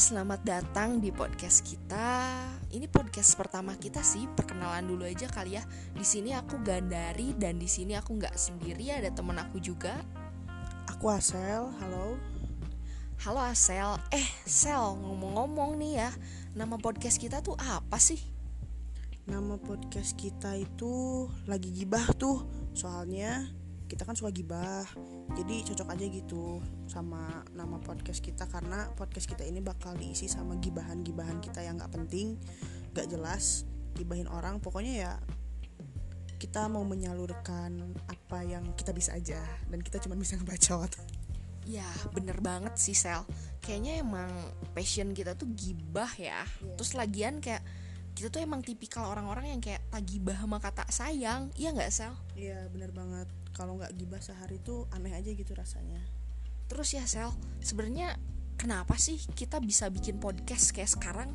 selamat datang di podcast kita. Ini podcast pertama kita sih, perkenalan dulu aja kali ya. Di sini aku Gandari dan di sini aku nggak sendiri, ada temen aku juga. Aku Asel, halo. Halo Asel, eh Sel ngomong-ngomong nih ya, nama podcast kita tuh apa sih? Nama podcast kita itu lagi gibah tuh, soalnya kita kan suka gibah jadi cocok aja gitu sama nama podcast kita karena podcast kita ini bakal diisi sama gibahan-gibahan kita yang nggak penting nggak jelas gibahin orang. Pokoknya ya kita mau menyalurkan apa yang kita bisa aja dan kita cuma bisa ngebacot. Ya bener banget sih Sel. Kayaknya emang passion kita tuh gibah ya. Iya. Terus lagian kayak kita tuh emang tipikal orang-orang yang kayak tak gibah sama kata sayang. Iya nggak Sel? iya bener banget. Kalau nggak gibah sehari tuh aneh aja gitu rasanya. Terus ya Sel, sebenarnya kenapa sih kita bisa bikin podcast kayak sekarang?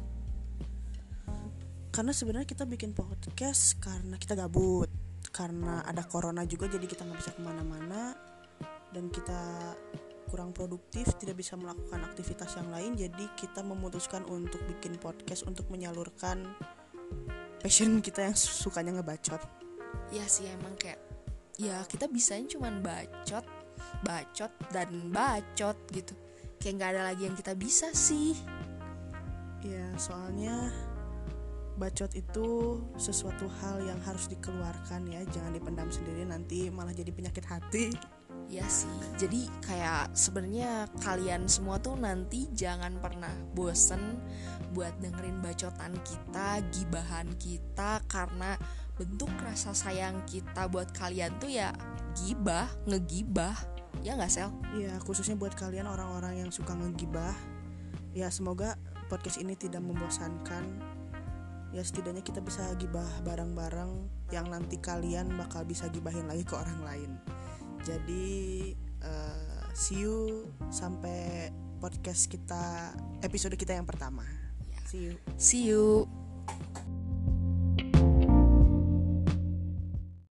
karena sebenarnya kita bikin podcast karena kita gabut. Karena ada corona juga jadi kita nggak bisa ke mana-mana. Dan kita kurang produktif tidak bisa melakukan aktivitas yang lain. Jadi kita memutuskan untuk bikin podcast untuk menyalurkan passion kita yang sukanya ngebacot Ya sih emang kayak ya kita bisanya cuman bacot, bacot dan bacot gitu. Kayak nggak ada lagi yang kita bisa sih. ya soalnya bacot itu sesuatu hal yang harus dikeluarkan ya jangan dipendam sendiri nanti malah jadi penyakit hati Ya sih. Jadi kayak sebenarnya kalian semua tuh nanti jangan pernah bosen buat dengerin bacotan kita, gibahan kita karena bentuk rasa sayang kita buat kalian tuh ya gibah, ngegibah. Ya nggak Sel? Ya khususnya buat kalian orang-orang yang suka ngegibah Ya semoga podcast ini tidak membosankan Ya setidaknya kita bisa gibah bareng-bareng Yang nanti kalian bakal bisa gibahin lagi ke orang lain Jadi eh, see you sampai podcast kita episode kita yang pertama. See you. See you.